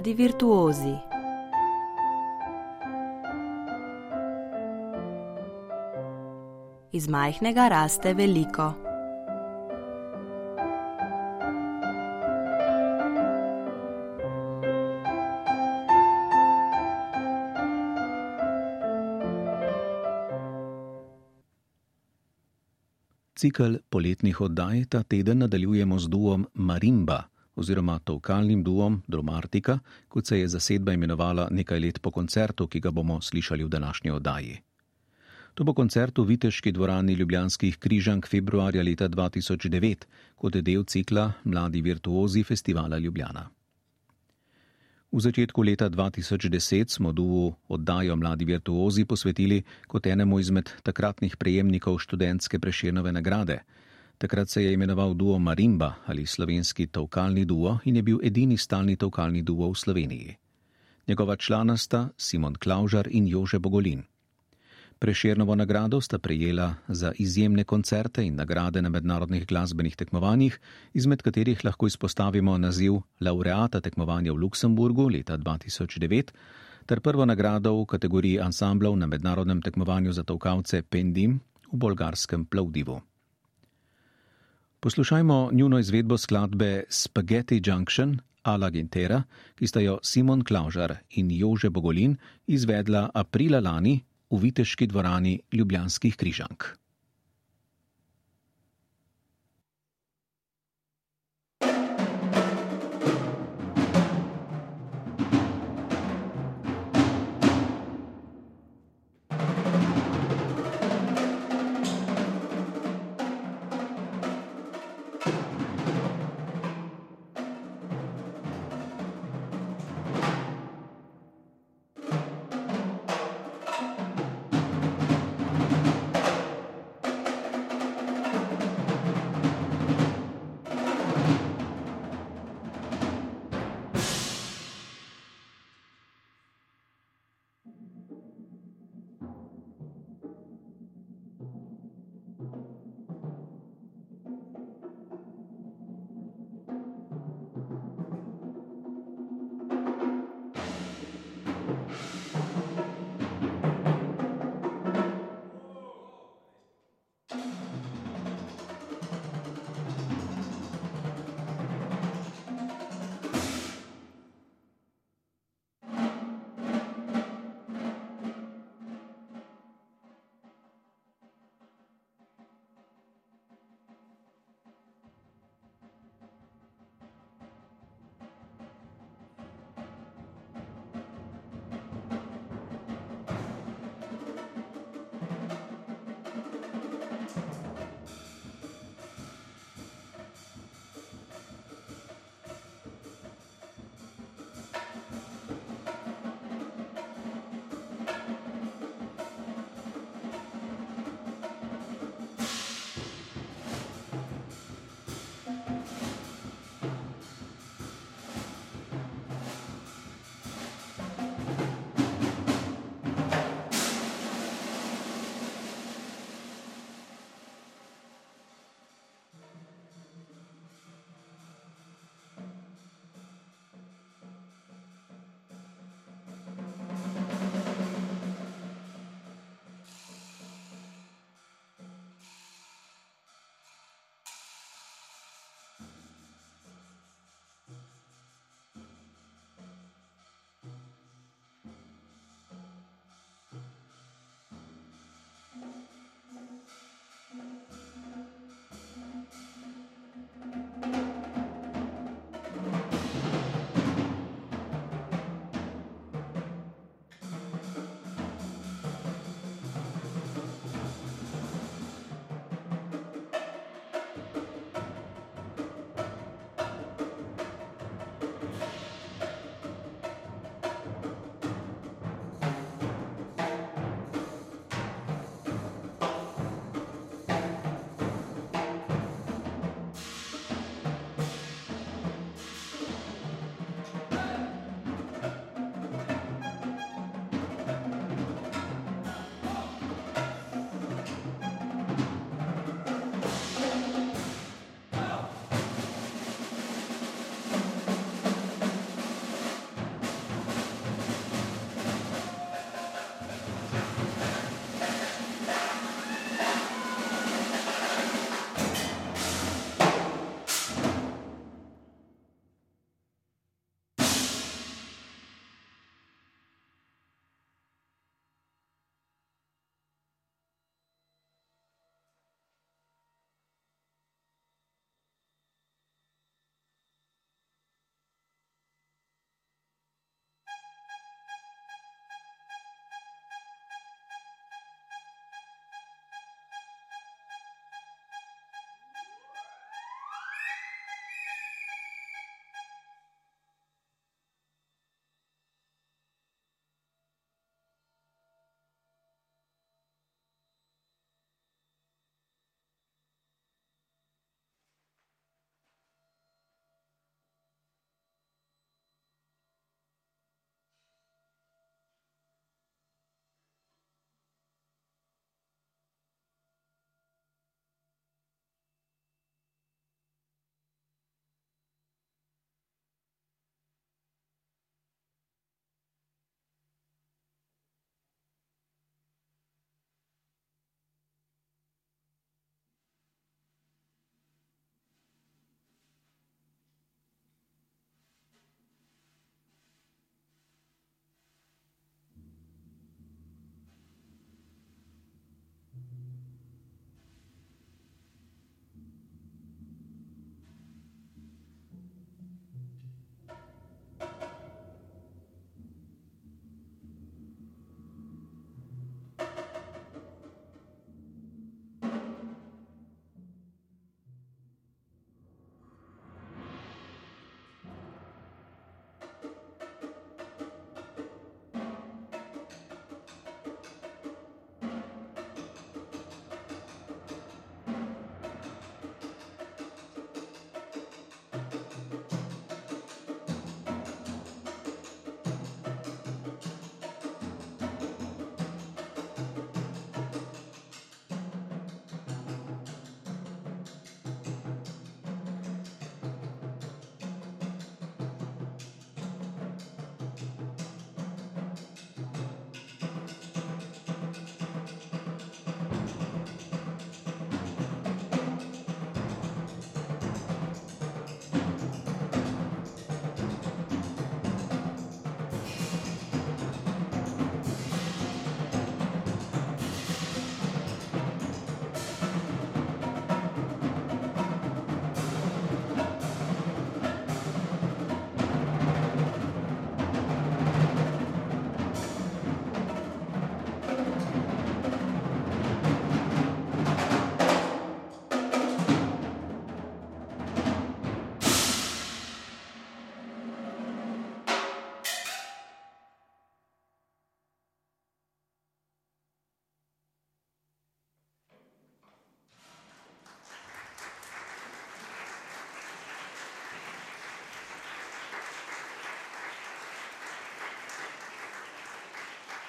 Mladi virtuozi. Iz majhnega raste veliko. Cikl poletnih oddaj ta teden nadaljujemo z duom Marimba oziroma tovkalnim duom Dromartika, kot se je zasedba imenovala nekaj let po koncertu, ki ga bomo slišali v današnji oddaji. To bo koncert v Viteški dvorani Ljubljanskih križank februarja leta 2009, kot je del cikla Mladi virtuozi festivala Ljubljana. V začetku leta 2010 smo duo oddajo Mladi virtuozi posvetili kot enemu izmed takratnih prejemnikov študentske preširnove nagrade. Takrat se je imenoval duo Marimba ali slovenski tovkalni duo in je bil edini stalni tovkalni duo v Sloveniji. Njegova člana sta Simon Klaužar in Jože Bogolin. Preširnovo nagrado sta prejela za izjemne koncerte in nagrade na mednarodnih glasbenih tekmovanjih, izmed katerih lahko izpostavimo naziv laureata tekmovanja v Luksemburgu leta 2009 ter prvo nagrado v kategoriji ansamblov na mednarodnem tekmovanju za tovkavce Pendim v bolgarskem Plovdivu. Poslušajmo njuno izvedbo skladbe Spaghetti Junction Ala Gintera, ki sta jo Simon Klaužar in Jože Bogolin izvedla aprila lani v Viteški dvorani Ljubljanskih križank.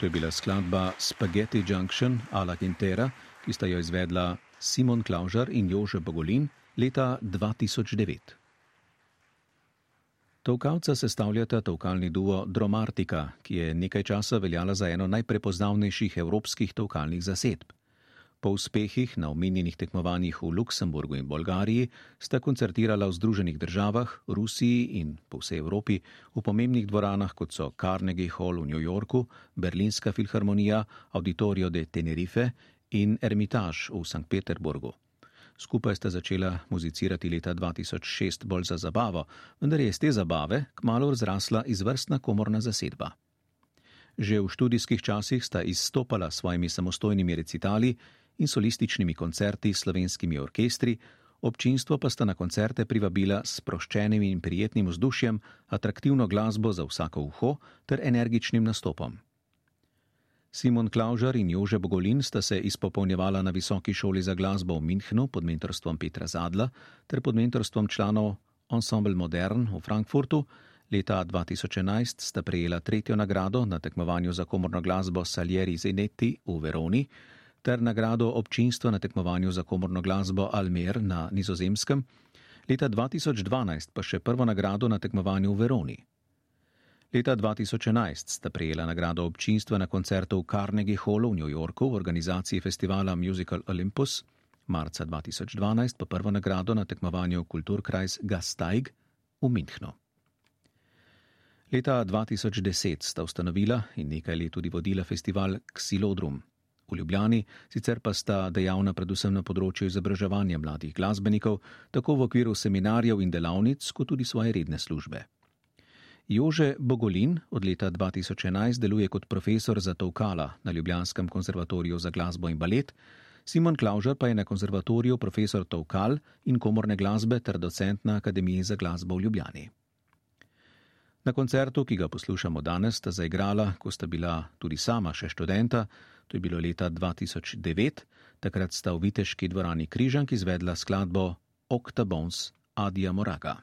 To je bila skladba Spaghetti Junction Ala Quintera, ki sta jo izvedla Simon Klaužar in Jože Bogolin leta 2009. Tovkalca sestavljata tovkalni duo Dromartika, ki je nekaj časa veljala za eno najprepoznavnejših evropskih tovkalnih zasedb. Po uspehih na omenjenih tekmovanjih v Luksemburgu in Bolgariji sta koncertirala v Združenih državah, Rusiji in po vsej Evropi v pomembnih dvoranah, kot so Carnegie Hall v New Yorku, Berlinska filharmonija, Auditorio de Tenerife in Ermitage v St. Peterburgu. Skupaj sta začela muzicirati leta 2006 bolj za zabavo, vendar je iz te zabave kmalo razrasla izvrstna komorna zasedba. Že v študijskih časih sta izstopala s svojimi samostojnimi recitali in solističnimi koncerti s slovenskimi orkestri, občinstvo pa sta na koncerte privabila s sproščenim in prijetnim vzdušjem, atraktivno glasbo za vsako uho ter energičnim nastopom. Simon Klaužar in Jože Bogolin sta se izpopolnjevala na Visoki šoli za glasbo v Münchnu pod mentorstvom Petra Zadla ter pod mentorstvom članov Ensemble Modern v Frankfurtu. Leta 2011 sta prejela tretjo nagrado na tekmovanju za komorno glasbo Salieri Zenetti v Veroni ter nagrado občinstva na tekmovanju za komorno glasbo Almer na Nizozemskem, leta 2012 pa še prvo nagrado na tekmovanju v Veroni. Leta 2011 sta prejela nagrado občinstva na koncertu v Carnegie Hallu v New Yorku v organizaciji festivala Musical Olympus, marca 2012 pa prvo nagrado na tekmovanju Kulturkreis Gasteig v Münchnu. Leta 2010 sta ustanovila in nekaj let tudi vodila festival Xilodrum. V Ljubljani sicer pa sta dejavna predvsem na področju izobraževanja mladih glasbenikov, tako v okviru seminarjev in delavnic, kot tudi svoje redne službe. Jože Bogolin od leta 2011 deluje kot profesor za tovkala na Ljubljanskem konzervatoriju za glasbo in balet, Simon Klaužar pa je na konzervatoriju profesor tovkal in komorne glasbe ter docent na Akademiji za glasbo v Ljubljani. Na koncertu, ki ga poslušamo danes, sta zaigrala, ko sta bila tudi sama še študenta, to je bilo leta 2009, takrat sta v Viteški dvorani Križank izvedla skladbo Octabons Adia Moraga.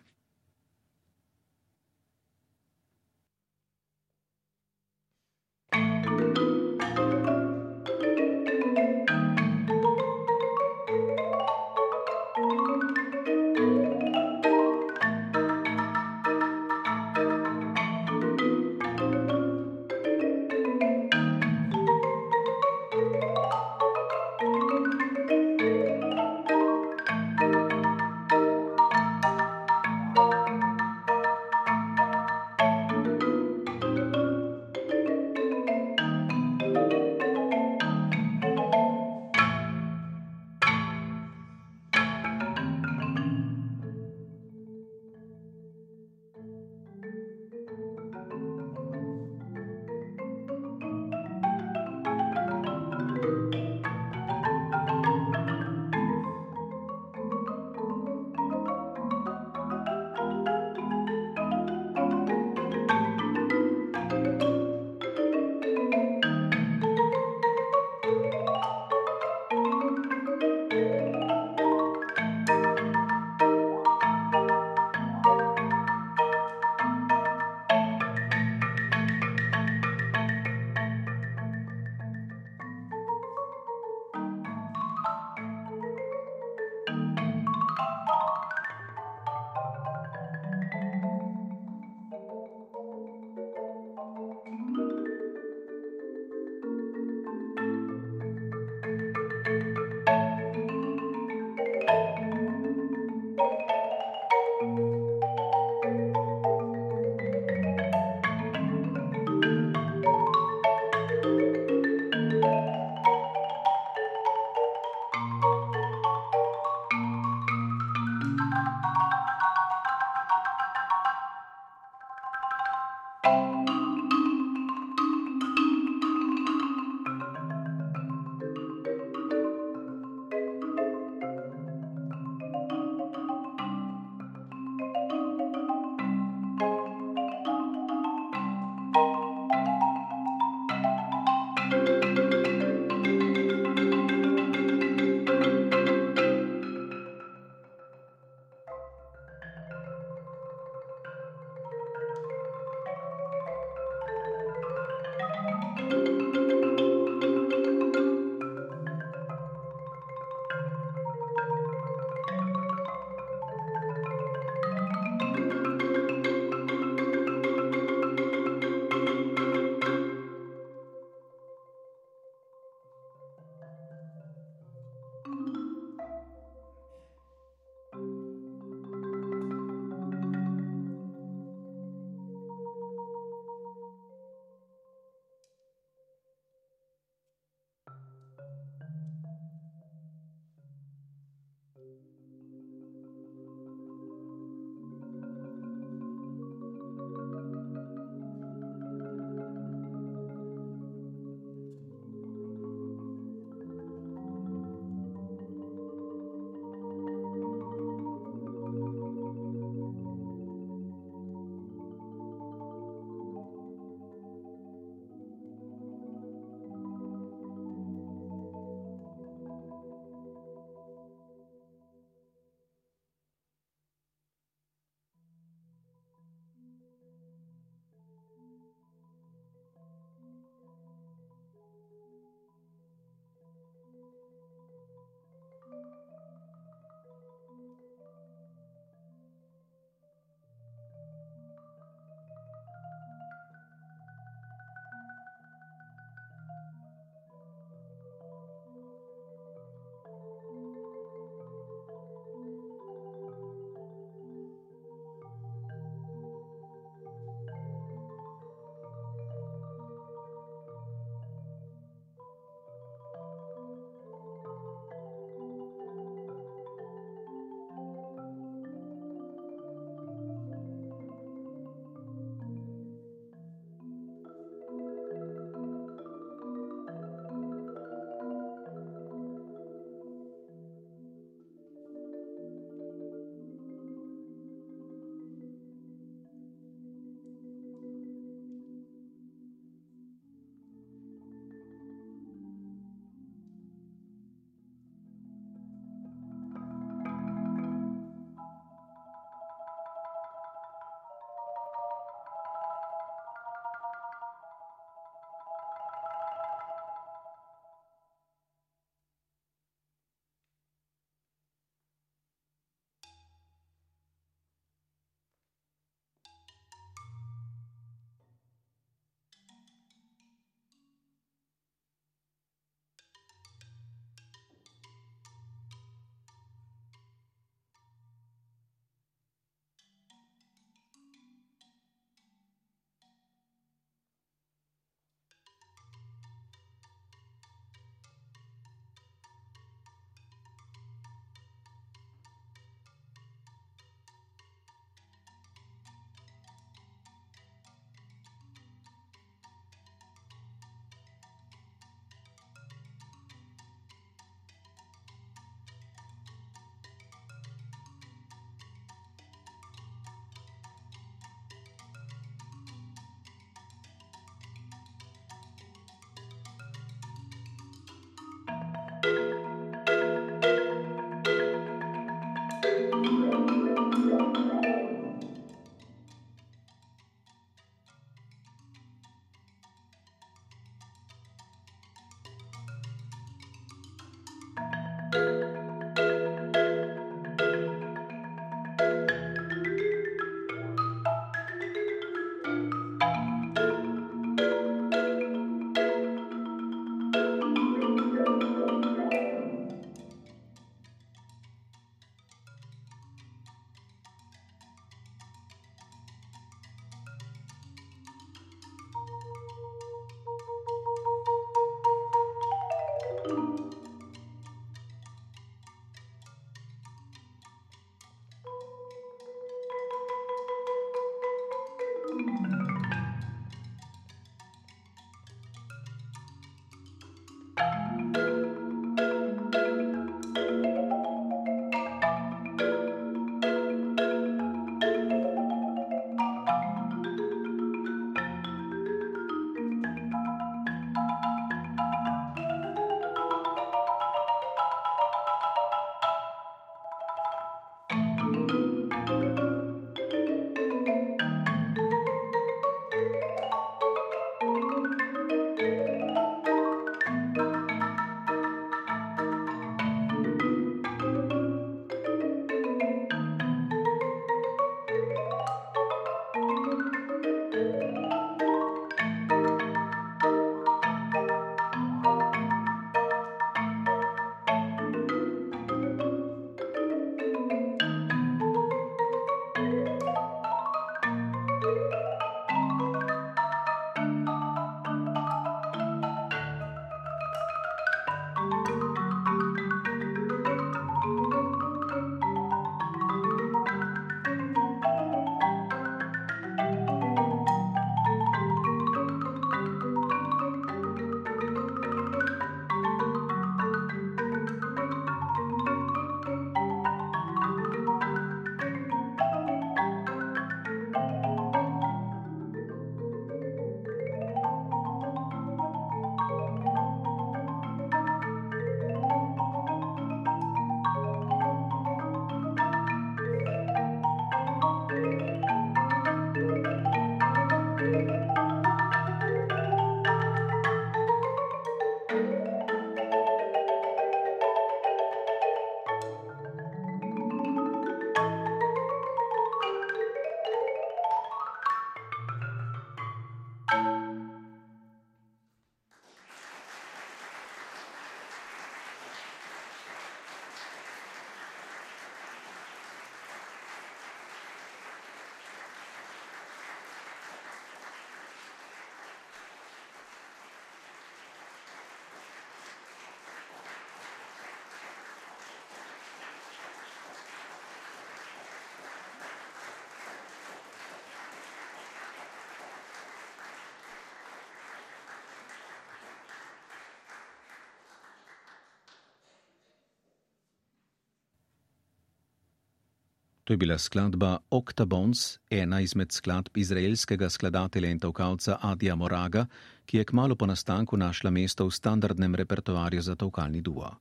To je bila skladba Octabons, ena izmed skladb izraelskega skladatelja in tavkalca Adija Moraga, ki je kmalo po nastanku našla mesto v standardnem repertoarju za tavkalni duo.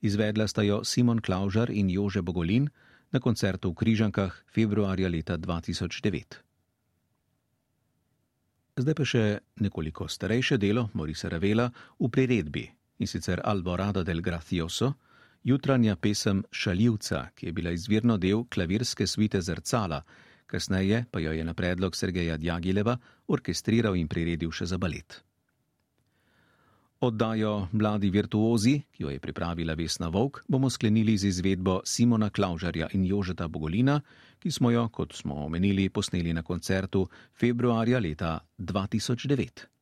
Izvedla sta jo Simon Klaužar in Jože Bogolin na koncertu v Križankah februarja leta 2009. Zdaj pa še nekoliko starejše delo Morisa Ravela v priredbi in sicer Alborada del Gracioso jutranja pesem Šaljivca, ki je bila izvirno del klavirske svite Zrcala, kasneje pa jo je na predlog Sergeja Djagileva orkestriral in priredil še za balet. Oddajo Mladi virtuozi, ki jo je pripravila Vesna Vok, bomo sklenili z izvedbo Simona Klaužarja in Jožeta Bogolina, ki smo jo, kot smo omenili, posneli na koncertu februarja leta 2009.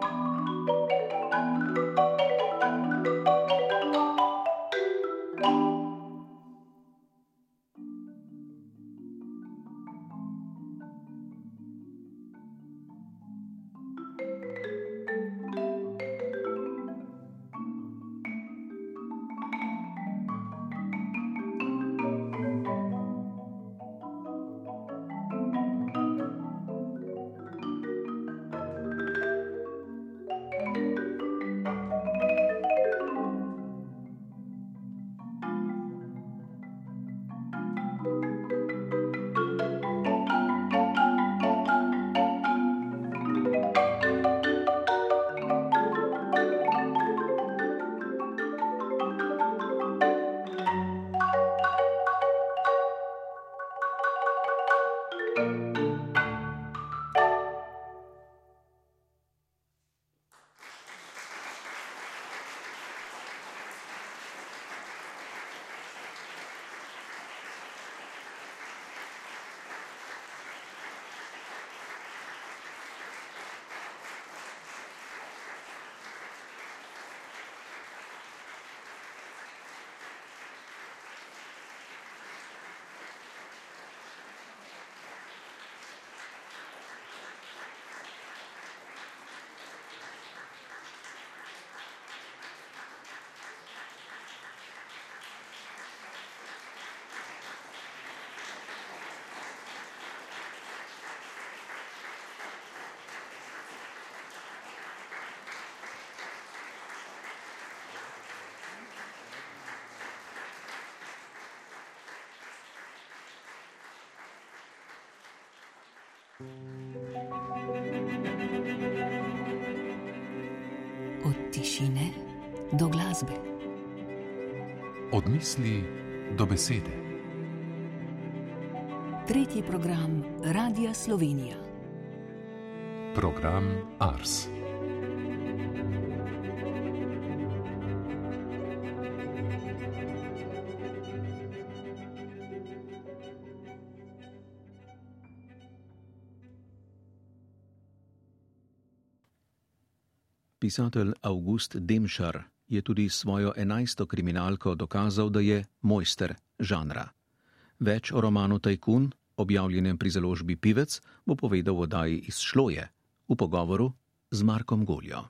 Bye. Od tišine do glasbe. Od misli do besede. Tretji program Radia Slovenija. Program Ars. Pisatelj August Demšar je tudi svojo enajsto kriminalko dokazal, da je mojster žanra. Več o romanu Tajkun, objavljenem pri založbi Pivec, bo povedal v oddaji iz Šloje v pogovoru z Markom Goljo.